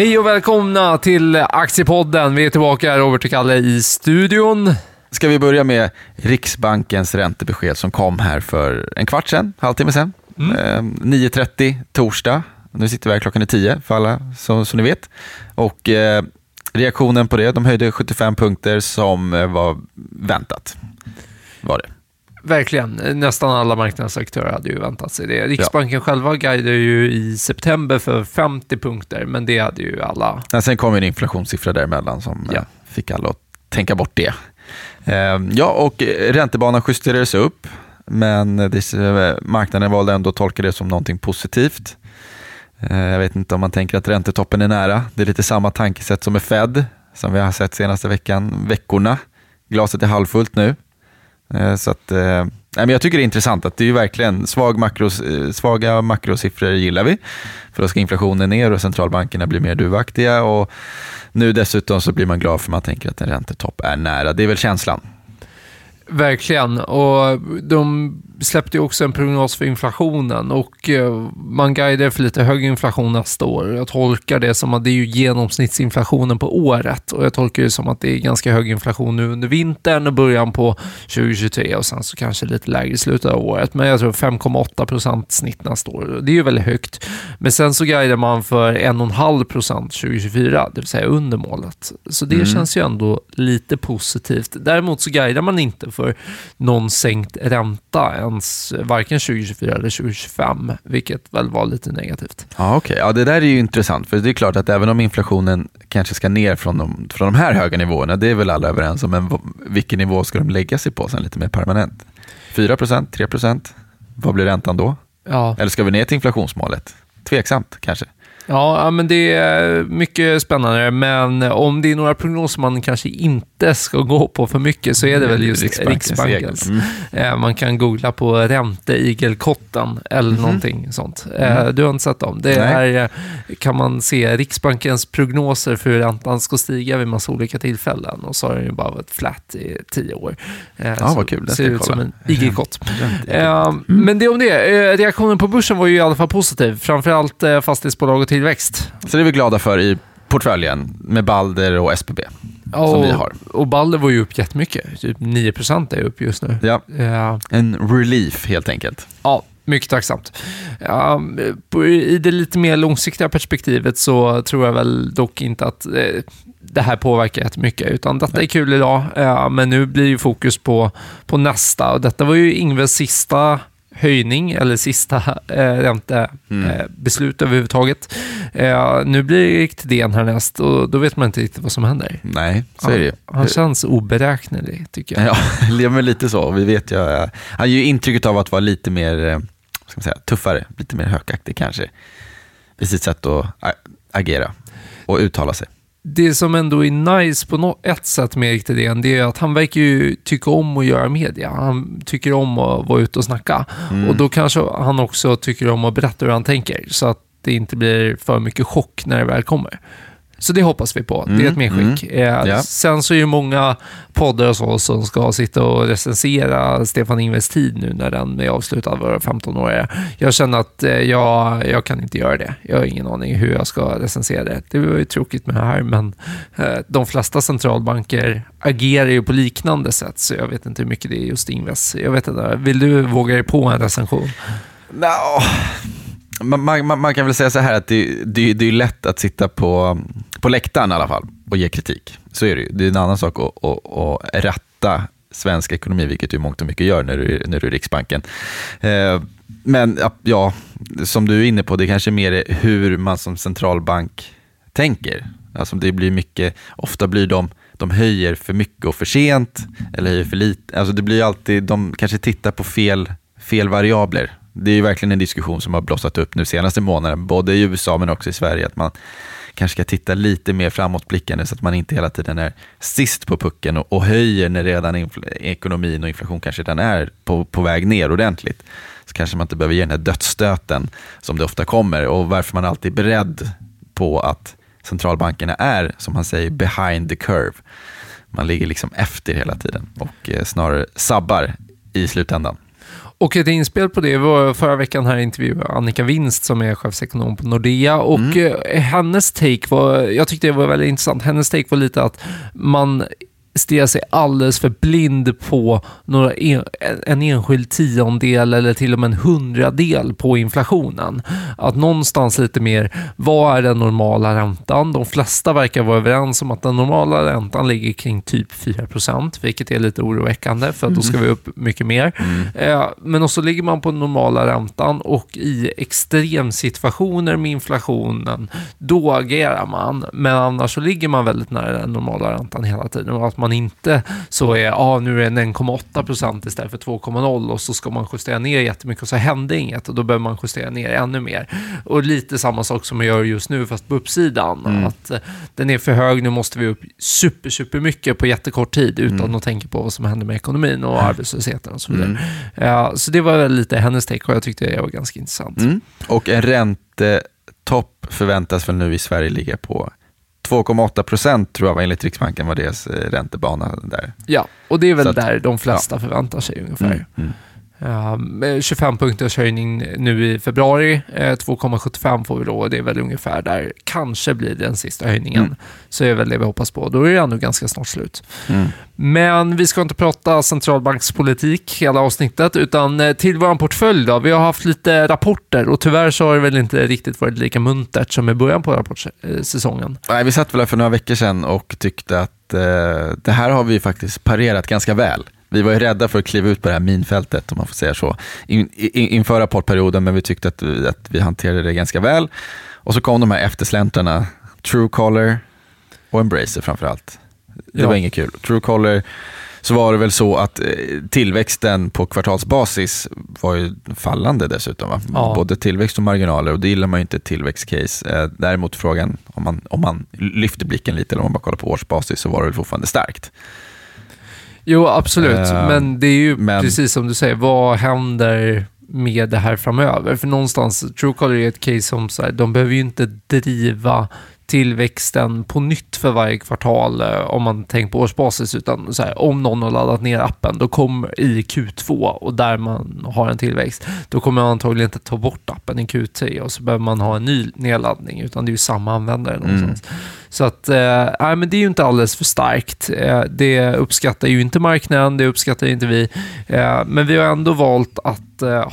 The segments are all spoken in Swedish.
Hej och välkomna till Aktiepodden. Vi är tillbaka, Robert och Kalle, i studion. Ska vi börja med Riksbankens räntebesked som kom här för en kvart sedan, halvtimme sedan. Mm. Eh, 9.30 torsdag. Nu sitter vi här klockan är 10 för alla som, som ni vet. Och eh, reaktionen på det, de höjde 75 punkter som eh, var väntat. Var det. Verkligen. Nästan alla marknadsaktörer hade ju väntat sig det. Riksbanken ja. själva guidade ju i september för 50 punkter, men det hade ju alla. Men sen kom en inflationssiffra däremellan som ja. fick alla att tänka bort det. Ehm, ja, och räntebanan justerades upp, men marknaden valde ändå att tolka det som någonting positivt. Jag vet inte om man tänker att räntetoppen är nära. Det är lite samma tankesätt som med Fed, som vi har sett senaste veckan, veckorna. Glaset är halvfullt nu. Eh, så att, eh, Nej, men jag tycker det är intressant att det är verkligen svag makros, eh, svaga makrosiffror gillar vi. För då ska inflationen ner och centralbankerna blir mer duvaktiga. Och nu dessutom så blir man glad för man tänker att en räntetopp är nära. Det är väl känslan. Verkligen. Och de släppte ju också en prognos för inflationen och eh, man guidar för lite högre inflation nästa år. Jag tolkar det som att det är ju genomsnittsinflationen på året och jag tolkar det som att det är ganska hög inflation nu under vintern och början på 2023 och sen så kanske lite lägre i slutet av året. Men jag tror 5,8 procent snitt nästa år. Det är ju väldigt högt. Men sen så guidar man för 1,5 procent 2024, det vill säga under målet. Så det mm. känns ju ändå lite positivt. Däremot så guidar man inte för någon sänkt ränta ens varken 2024 eller 2025, vilket väl var lite negativt. Ja, okay. ja, det där är ju intressant, för det är klart att även om inflationen kanske ska ner från de, från de här höga nivåerna, det är väl alla överens om, men vilken nivå ska de lägga sig på sen lite mer permanent? 4% 3% Vad blir räntan då? Ja. Eller ska vi ner till inflationsmålet? Tveksamt kanske. Ja, men det är mycket spännande, men om det är några prognoser man kanske inte ska gå på för mycket så är det väl just Riksbankens. Riksbankens. Mm. Eh, man kan googla på ränteigelkotten eller mm. någonting sånt. Eh, mm. Du har inte sett dem? Det är, kan man se Riksbankens prognoser för hur räntan ska stiga vid massa olika tillfällen och så har den ju bara varit flat i tio år. Eh, ja, vad kul. Det ser ut som en igelkott. Mm. Men det om det. Reaktionen på börsen var ju i alla fall positiv, framförallt fastighetsbolag och tillväxt. Så det är vi glada för i portföljen med Balder och SBB. Och, som vi har. och Balder var ju upp jättemycket. Typ 9% är upp just nu. Ja. ja. En relief helt enkelt. Ja, mycket tacksamt. Ja, I det lite mer långsiktiga perspektivet så tror jag väl dock inte att eh, det här påverkar jättemycket, utan detta är kul idag, men nu blir ju fokus på, på nästa. Och detta var ju Ingves sista höjning eller sista eh, räntebeslut mm. eh, överhuvudtaget. Eh, nu blir det Erik Thedéen härnäst och då vet man inte riktigt vad som händer. Nej, så är det Han, han känns oberäknelig tycker jag. Ja, men lite så. Vi vet ju, eh, han ger ju intrycket av att vara lite mer eh, ska man säga, tuffare, lite mer hökaktig kanske i sitt sätt att agera och uttala sig det som ändå är nice på något, ett sätt med Erik Thedéen, det är att han verkar ju tycka om att göra media. Han tycker om att vara ute och snacka. Mm. Och då kanske han också tycker om att berätta hur han tänker, så att det inte blir för mycket chock när det väl kommer. Så det hoppas vi på. Det är ett mm, medskick. Mm, eh, ja. Sen så är det många poddar och så som ska sitta och recensera Stefan Ingves tid nu när den är avslutad, våra 15 år. Jag känner att eh, jag, jag kan inte göra det. Jag har ingen aning hur jag ska recensera det. Det var ju tråkigt med det här, men eh, de flesta centralbanker agerar ju på liknande sätt, så jag vet inte hur mycket det är just Ingves. Jag vet inte, vill du våga dig på en recension? No man, man, man, kan väl säga så här att det, det, det är lätt att sitta på, på läktaren i alla fall och ge kritik. Så är det ju. Det är en annan sak att, att, att rätta svensk ekonomi, vilket du mångt och mycket gör när du, när du är Riksbanken. Eh, men ja, som du är inne på, det kanske mer är hur man som centralbank tänker. Alltså det blir mycket, ofta blir de, de höjer för mycket och för sent, eller höjer för lite. Alltså det blir alltid, de kanske tittar på fel, fel variabler det är ju verkligen en diskussion som har blossat upp nu senaste månaden, både i USA men också i Sverige, att man kanske ska titta lite mer framåtblickande så att man inte hela tiden är sist på pucken och, och höjer när redan ekonomin och inflation kanske redan är på, på väg ner ordentligt. Så kanske man inte behöver ge den här dödsstöten som det ofta kommer och varför man alltid är beredd på att centralbankerna är, som man säger, behind the curve. Man ligger liksom efter hela tiden och eh, snarare sabbar i slutändan. Och ett inspel på det var förra veckan här intervjuade Annika Winst som är chefsekonom på Nordea och Mm. eh, hennes take var, jag tyckte det var väldigt intressant, hennes take var lite att man stirrar sig alldeles för blind på några en, en enskild tiondel eller till och med en hundradel på inflationen. Att någonstans lite mer, vad är den normala räntan? De flesta verkar vara överens om att den normala räntan ligger kring typ 4% vilket är lite oroväckande för att då ska vi upp mycket mer. Eh, Men också ligger man på den normala räntan och i extremsituationer med inflationen, då agerar man. Men annars så ligger man väldigt nära den normala räntan hela tiden och att man inte så är, ah, nu är den 1,8 procent istället för 2,0 och så ska man justera ner jättemycket och så hände inget och då behöver man justera ner ännu mer. Och lite samma sak som man gör just nu fast på uppsidan. Att eh, den är för hög, nu måste vi upp super, super mycket på jättekort tid utan att tänka på vad som händer med ekonomin och arbetslösheten och så vidare. Ja, så det var väl lite hennes take och jag tyckte det var ganska intressant. Mm. Och en räntetopp förväntas väl nu i Sverige ligga på 2,8 procent tror jag var enligt Riksbanken var deras eh, räntebana där. Ja, och det är väl att- där de flesta förväntar sig ungefär. Mm. Ja, med 25 punkters höjning nu i februari, eh, 2,75 får vi då och det är väl ungefär där kanske blir den sista höjningen. Mm. Så är väl det vi hoppas på. Då är det ändå ganska snart slut. Mm. Men vi ska inte prata centralbankspolitik hela avsnittet, utan eh, till vår portfölj då. Vi har haft lite rapporter och tyvärr så har det väl inte riktigt varit lika muntert som i början på rapportsäsongen. Nej, vi satt väl här för några veckor sedan och tyckte att eh, det här har vi faktiskt parerat ganska väl. Vi var ju rädda för att kliva ut på det här minfältet, om man får säga så, in, in, inför rapportperioden, men vi tyckte att, vi- att vi hanterade det ganska väl. Och så kom de här eftersläntrarna, Truecaller och Embracer framför allt. Det Ja. var inget kul. Truecaller, så var det väl så att eh, tillväxten på kvartalsbasis var ju fallande dessutom. Va? Ja. Både tillväxt och marginaler och det gillar man ju inte ett tillväxtcase. Eh, Däremot frågan om man, om man lyfter blicken lite eller om man bara kollar på årsbasis så var det väl fortfarande starkt. Jo, absolut. Eh, men det är ju men- precis som du säger, vad händer med det här framöver? För någonstans, Truecaller är ett case som så här, de behöver ju inte driva tillväxten på nytt för varje kvartal eh, om man tänker på årsbasis, utan så här, om någon har laddat ner appen, då kommer i Q2 och där man har en tillväxt, då kommer man antagligen inte ta bort appen i Q3 och så behöver man ha en ny nedladdning, utan det är ju samma användare någonstans. Så att, eh, men det är ju inte alldeles för starkt. Eh, det uppskattar ju inte marknaden, det uppskattar inte vi. Eh, men vi har ändå valt att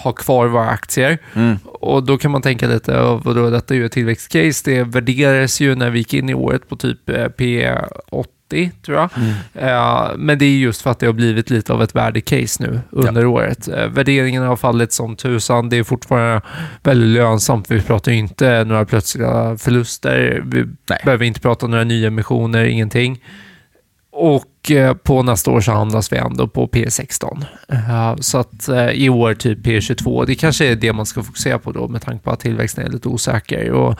ha kvar våra aktier. Mm. Och då kan man tänka lite, vadå, detta är ju ett tillväxtcase. Det värderades ju när vi gick in i året på typ eh, P80, tror jag. Eh, men det är just för att det har blivit lite av ett värdecase nu under året. Eh, värderingen har fallit som tusan. Det är fortfarande väldigt lönsamt. Vi pratar ju inte några plötsliga förluster. Vi Nej. behöver inte prata några nya emissioner, ingenting. Och eh, på nästa år så handlas vi ändå på P16. Eh, Så att eh, i år typ P22. Det kanske är det man ska fokusera på då med tanke på att tillväxten är lite osäker och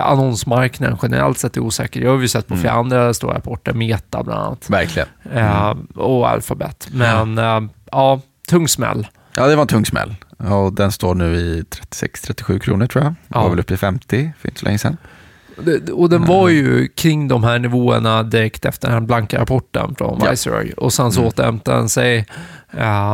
annonsmarknaden generellt sett är osäker. Det har vi sett på flera andra stora rapporter, Meta bland annat Verkligen. eh, och Alphabet. Men ja, tung smäll. Ja, det var en tung smäll. Och den står nu i 36-37 kronor tror jag. Ja. Var väl uppe i 50 för inte så länge sedan. Och den var ju kring de här nivåerna direkt efter den här blanka rapporten från Ja. Viceroy. Och sen så återhämtade den sig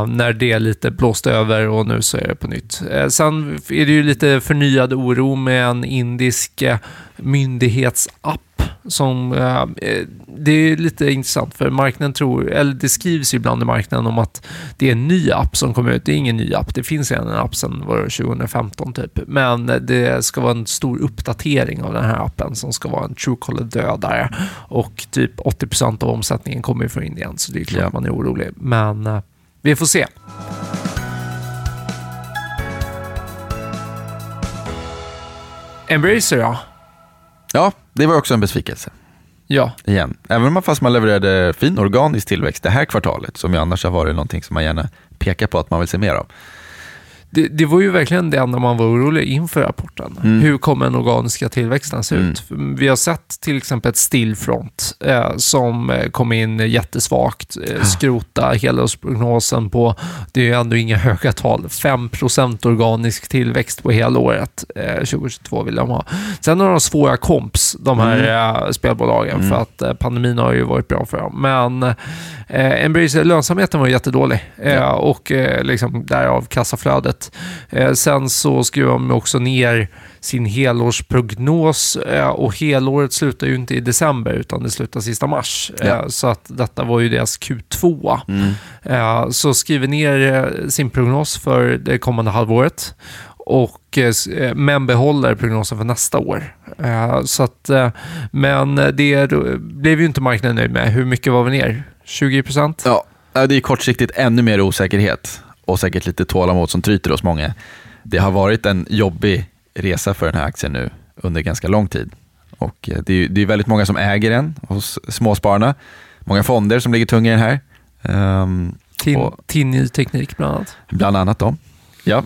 när det lite blåste över och nu så är det på nytt. Eh, sen är det ju lite förnyad oro med en indisk eh, myndighetsapp som, eh, eh, det är lite intressant för marknaden tror, eller det skrivs ibland i marknaden om att det är en ny app som kommer ut. Det är ingen ny app, det finns en app sedan var det 2015 typ. Men det ska vara en stor uppdatering av den här appen som ska vara en Truecaller-dödare. Och typ 80% av omsättningen kommer från Indien, så det är klart man är orolig. Men eh, vi får se. Embracer ja. Ja, det var också en besvikelse. Ja, Igen. Även om fast man levererade fin organisk tillväxt det här kvartalet, som ju annars har varit någonting som man gärna pekar på att man vill se mer av. det, det var ju verkligen det enda man var orolig inför rapporten. Mm. Hur kommer den organiska tillväxten se Mm. ut? Vi har sett till exempel ett Stillfront eh, som eh, kom in jättesvagt, eh, skrota helårsprognosen på, det är ju ändå inga höga tal, 5% organisk tillväxt på helåret eh, 2022 vill de ha. Sen har de svåra komps, de här eh, spelbolagen, Mm. för att eh, pandemin har ju varit bra för dem. Men eh, Embracer, lönsamheten var jättedålig Ja. och liksom därav kassaflödet. Eh, sen så skrev de också ner sin helårsprognos eh, och helåret slutar ju inte i december utan det slutar sista mars. Ja. Eh, så att detta var ju deras Q2. Mm. Så skriver ner sin prognos för det kommande halvåret och men behåller prognosen för nästa år. Så att, men det blev ju inte marknaden nöjd med. Hur mycket var vi ner? 20 procent? Ja, ja, det är kortsiktigt ännu mer osäkerhet och säkert lite tålamod som tryter hos många. Det har varit en jobbig resa för den här aktien nu under ganska lång tid. Och eh, det är, det är väldigt många som äger den hos småspararna. Många fonder som ligger tunga i den här. Till, Och- till ny teknik bland annat. bland annat dem. Ja.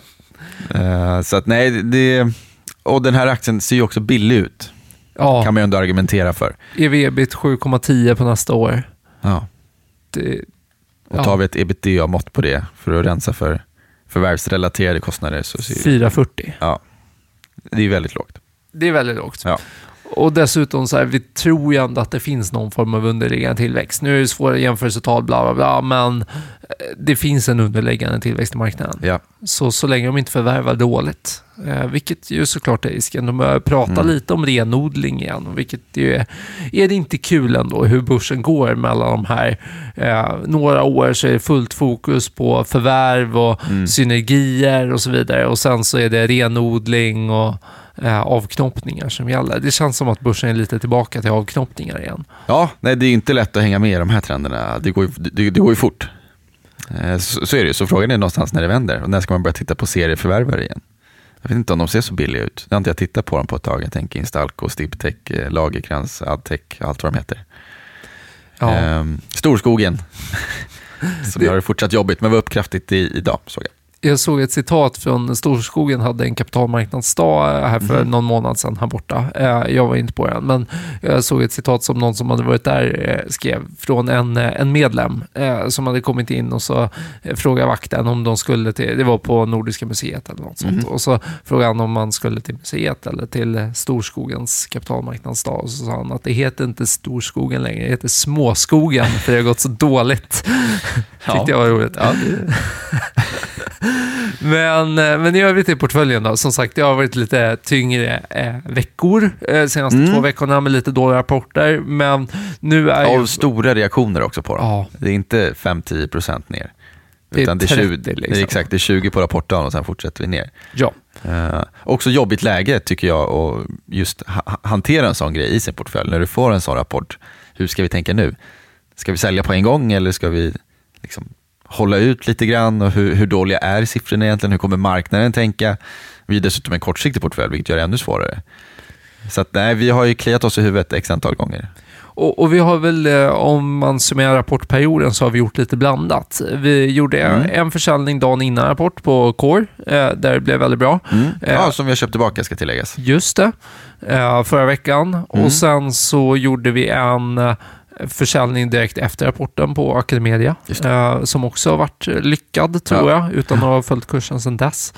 Eh, så att nej, det, och den här aktien ser ju också billig ut. Ja, Kan man ju ändå argumentera för. ev-ebit 7,10 på nästa år. Ja. Det, Och Ja. tar vi ett ebitda-mått på det för att rensa för förvärvsrelaterade kostnader så ser 4,40. ja, det är väldigt lågt. Det är väldigt lågt. Ja. Och dessutom så här, vi tror ju ändå att det finns någon form av underliggande tillväxt. Nu är det svåra jämförelsetal, bla bla bla, men eh, det finns en underliggande tillväxt i marknaden. Ja. Så, så länge de inte förvärvar dåligt, eh, vilket ju såklart är risken. De börjar prata Mm. lite om renodling igen, vilket ju är, är det inte kul ändå hur börsen går mellan de här. Eh, några år så är det fullt fokus på förvärv och Mm. synergier och så vidare och sen så är det renodling och eh, avknoppningar som gäller. Det känns som att börsen är lite tillbaka till avknoppningar igen. Ja, nej, det är inte lätt att hänga med i de här trenderna. Det går ju, det, det går ju fort. Eh, Så, så är det ju. Så frågan är någonstans när det vänder. Och när ska man börja titta på serieförvärvare igen? Jag vet inte om de ser så billiga ut. Jag har inte jag tittat på dem på ett tag. Jag tänker Instalco, Stibtech, eh, Lagerkrans, Adtech, allt vad de heter. Ja. Ehm, Storskogen, som Det- har det fortsatt jobbigt, men var upp kraftigt i, idag såg jag. Jag såg ett citat från Storskogen hade en kapitalmarknadsdag eh, här för Mhm. någon månad sedan här borta. Eh, Jag var inte på den, men jag såg ett citat som någon som hade varit där eh, skrev från en, en medlem som hade kommit in och så frågade vakten om de skulle till, det var på Nordiska museet eller något sånt, Mhm. och så frågade han om man skulle till museet eller till Storskogens kapitalmarknadsdag och så sa han att det heter inte Storskogen längre, det heter Småskogen för det har gått så dåligt. Tyckte jag var roligt. Ja, Men, eh, men i övrigt i portföljen då, som sagt, det har varit lite tyngre eh, veckor eh, senaste Mm. två veckorna med lite dåliga rapporter, men nu är ju... Av stora reaktioner också på dem. Ja, Det är inte 5-10% ner. Det är Utan det är 20, 30 liksom. exakt, det är 20 på rapportdagen och sen fortsätter vi ner. ja. Eh, också jobbigt läge tycker jag att just ha- hantera en sån grej i sin portfölj. När du får en sån rapport, hur ska vi tänka nu? Ska vi sälja på en gång eller ska vi liksom hålla ut lite grann? Och hur, hur dåliga är siffrorna egentligen? Hur kommer marknaden tänka? Vi är dessutom en kortsiktig portfölj, vilket gör det ännu svårare. Så att, nej, vi har ju kliat oss i huvudet x antal gånger. Och, och vi har väl, eh, om man summerar rapportperioden, så har vi gjort lite blandat. Vi gjorde Mm. en försäljning dagen innan rapport på Core, eh, där det blev väldigt bra. Eh, Ja, som vi har köpt tillbaka ska tilläggas. Just det, förra veckan. Mm. Och sen så gjorde vi en försäljning direkt efter rapporten på Academedia, eh, som också har varit lyckad tror Ja. jag, utan att ha följt kursen sedan dess.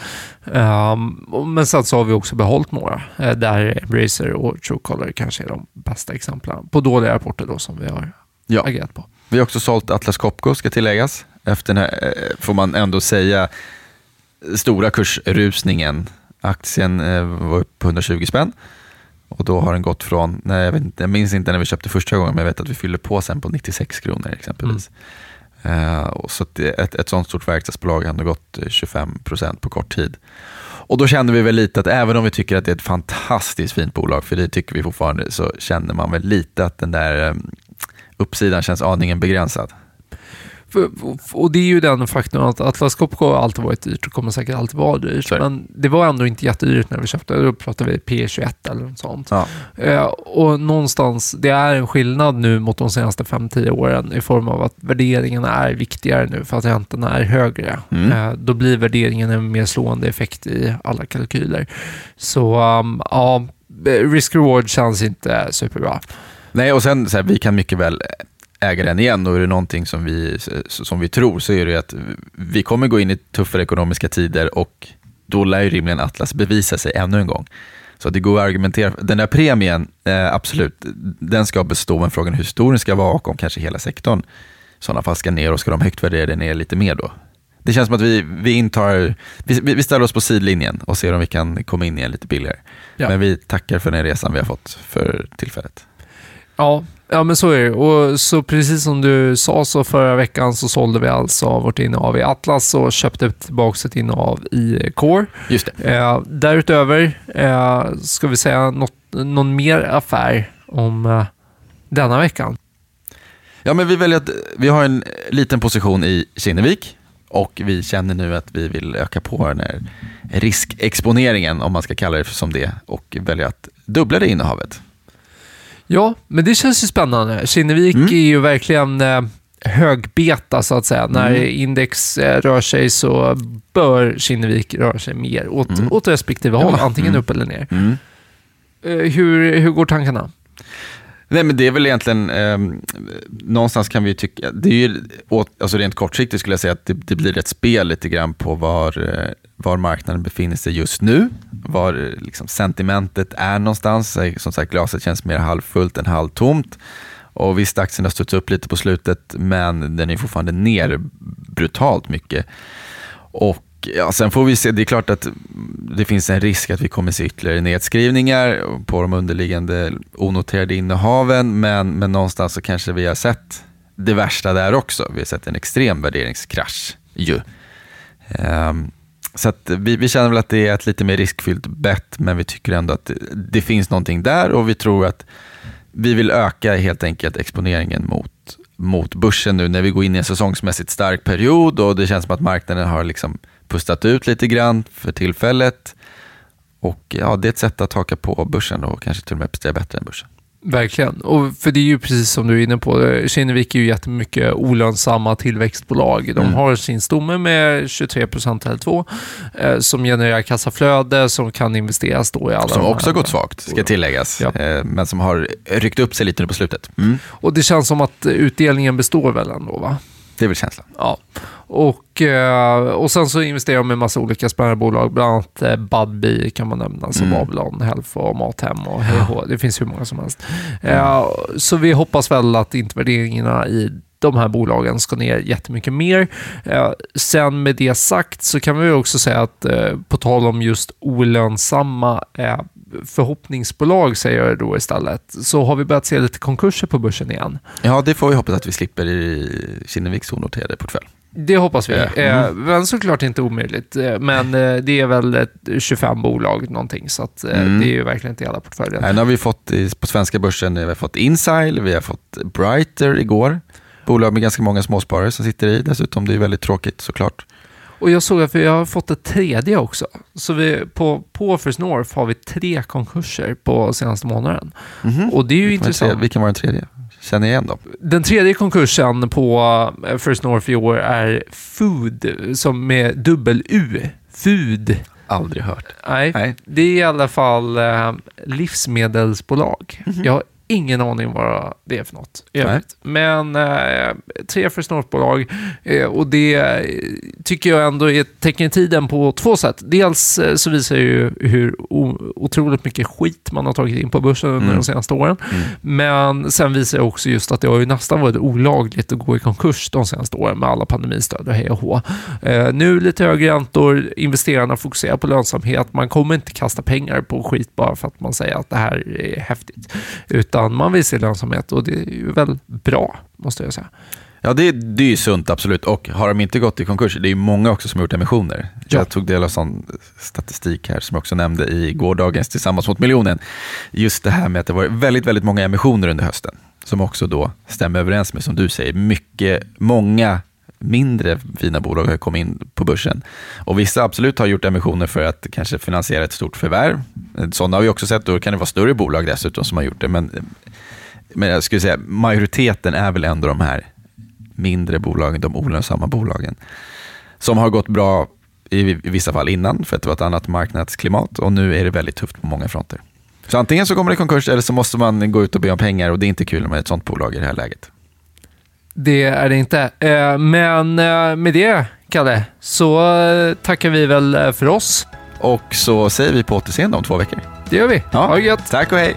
Och- men sen så har vi också behållit några, eh, där Embracer och Truecaller kanske är de bästa exemplen på dåliga rapporter då som vi har Ja. agerat på. Vi har också sålt Atlas Copco, ska tilläggas. Efter den här, eh, får man ändå säga, stora kursrusningen. Aktien eh, var upp på 120 spänn. Och då har den gått från, nej, jag, vet inte, jag minns inte när vi köpte första gången, men jag vet att vi fyllde på sen på 96 kronor exempelvis. Eh, och så att det- ett, ett sånt stort verkstadsbolag har ändå gått eh, 25 procent på kort tid. Och då kände vi väl lite att även om vi tycker att det är ett fantastiskt fint bolag, för det tycker vi fortfarande, så känner man väl lite att den där um, uppsidan känns aningen begränsad. För, och det är ju den faktorn att Atlas Copco har alltid varit dyrt och kommer säkert alltid vara dyrt. Så. Men det var ändå inte jättedyrt när vi köpte det. Då pratar vi P21 eller något sånt. Ja. Eh, och någonstans, det är en skillnad nu mot de senaste 5-10 åren i form av att värderingarna är viktigare nu för att räntorna är högre. Mm. Eh, då blir värderingen en mer slående effekt i alla kalkyler. Så um, ja, risk-reward känns inte superbra. Nej, och sen så här, vi kan mycket väl äga den igen och är det någonting som vi, som vi tror så är det att vi kommer gå in i tuffare ekonomiska tider och då lär ju rimligen Atlas bevisa sig ännu en gång. Så det går att argumentera. Den där premien, eh, absolut, den ska bestå, men frågan är hur stor den ska vara och om kanske hela sektorn i sådana fall ska ner och ska de högt värderade ner lite mer då? Det känns som att vi, vi intar, vi, vi ställer oss på sidlinjen och ser om vi kan komma in igen lite billigare. Ja. Men vi tackar för den resan vi har fått för tillfället. Ja, ja men så är det. Och så precis som du sa så förra veckan så sålde vi alltså vårt innehav i Atlas och köpte tillbaka ett innehav i Core. Just det. Eh, därutöver eh, ska vi säga något, någon mer affär om eh, denna veckan. Ja, men vi väljer att vi har en liten position i Kinnevik och vi känner nu att vi vill öka på den här riskexponeringen, om man ska kalla det som det, och väljer att dubbla det innehavet. Ja, men det känns ju spännande. Kinnevik Mm. är ju verkligen eh, högbeta så att säga. När Mm. index eh, rör sig så bör Kinnevik röra sig mer åt, Mm. åt respektive håll, Ja, antingen mm. upp eller ner. Eh, hur, hur går tankarna? Nej, men det är väl egentligen, eh, någonstans kan vi tycka, det är ju, åt- alltså rent kortsiktigt skulle jag säga att det, det blir ett spel lite grann på var, eh, var marknaden befinner sig just nu, var liksom, sentimentet är någonstans. Eh, som sagt, glaset känns mer halvfullt än halvtomt. Och visst, aktien har studsat upp lite på slutet, men den är fortfarande ner brutalt mycket. Och ja, sen får vi se, det är klart att det finns en risk att vi kommer se ytterligare nedskrivningar på de underliggande onoterade innehaven, men, men någonstans så kanske vi har sett det värsta där också. Vi har sett en extrem värderingskrasch ju. Um, så att vi, vi känner väl att det är ett lite mer riskfyllt bett, men vi tycker ändå att det, det finns någonting där och vi tror att vi vill öka helt enkelt exponeringen mot, mot börsen nu när vi går in i en säsongsmässigt stark period och det känns som att marknaden har liksom pustat ut lite grann för tillfället. Och ja, det är ett sätt att haka på börsen och kanske till och med prestera bättre än börsen. Verkligen. Och för det är ju precis som du är inne på. Kinnevik är ju jättemycket olönsamma tillväxtbolag. De Mm. har sin stomme med 23 procent eller 2 eh, som genererar kassaflöde som kan investeras då i alla Som också här- gått svagt, ska tilläggas. Ja. Eh, Men som har ryckt upp sig lite nu på slutet. Mm. Och det känns som att utdelningen består väl ändå va? Det är väl känslan. Ja. Och, eh, och sen så investerar de i massa olika spännande bolag, bland annat eh, Budbee kan man nämna, som Mm. Babylon Health och Mathem och HH. Det finns hur många som helst. Eh, så vi hoppas väl att inte värderingarna i de här bolagen ska ner jättemycket mer. Eh, sen med det sagt så kan vi också säga att eh, på tal om just olönsamma eh, förhoppningsbolag säger jag då istället, så har vi börjat se lite konkurser på börsen igen. Ja, det får vi hoppas att vi slipper i Kinneviks onoterade portfölj. Det hoppas vi. Eh, Mm. Men såklart inte omöjligt. Eh, Men eh, det är väl ett 25 bolag någonting, så att Mm. det är ju verkligen inte hela portföljen. Här nu har vi fått på svenska börsen, vi har fått Insight, vi har fått Brighter igår. Bolag med ganska många småsparare som sitter i dessutom. Det är väldigt tråkigt såklart. Och jag såg att vi har fått ett tredje också. Så vi, på, på First North har vi tre konkurser på senaste månaden. Mhm. Och det är ju Vilken var intressant. tredje- Vilken var den tredje? Känner jag igen dem? Den tredje konkursen på eh, First North i år är Food, som med dubbel-U. Food. Aldrig hört. Nej, Nej. det är i alla fall eh, livsmedelsbolag. Jag har ingen aning vad det är för något i övrigt. Men eh, tre First North-bolag eh, och det eh, tycker jag ändå är ett tecken i tiden på två sätt. Dels eh, så visar ju hur otroligt mycket skit man har tagit in på börsen under Mm. de senaste åren. Mm. Men sen visar det också just att det har ju nästan varit olagligt att gå i konkurs de senaste åren med alla pandemistöd och hej och hå. Eh, nu lite högre räntor, investerarna fokuserar på lönsamhet. Man kommer inte kasta pengar på skit bara för att man säger att det här är häftigt. Utan man vill se lönsamhet och det är ju väl bra, måste jag säga. Ja, det, det är ju sunt, absolut. Och har de inte gått i konkurs, det är ju många också som har gjort emissioner. Ja. Jag tog del av sån statistik här som jag också nämnde i gårdagens Tillsammans mot miljonen. Just det här med att det var väldigt, väldigt många emissioner under hösten. Som också då stämmer överens med, som du säger, mycket, många mindre fina bolag har kommit in på börsen. Och vissa absolut har gjort emissioner för att kanske finansiera ett stort förvärv. Sådana har vi också sett, då kan det vara större bolag dessutom som har gjort det. Men, men jag skulle säga majoriteten är väl ändå de här mindre bolagen, de olönsamma bolagen, som har gått bra i vissa fall innan för att det var ett annat marknadsklimat och nu är det väldigt tufft på många fronter. Så antingen så kommer det konkurs eller så måste man gå ut och be om pengar och det är inte kul med ett sånt bolag i det här läget. Det är det inte. Eh, men eh, med det, Kalle, så eh, tackar vi väl för oss. Och så säger vi på återseende om två veckor. Det gör vi. Ja. Ha det gött. Tack och hej.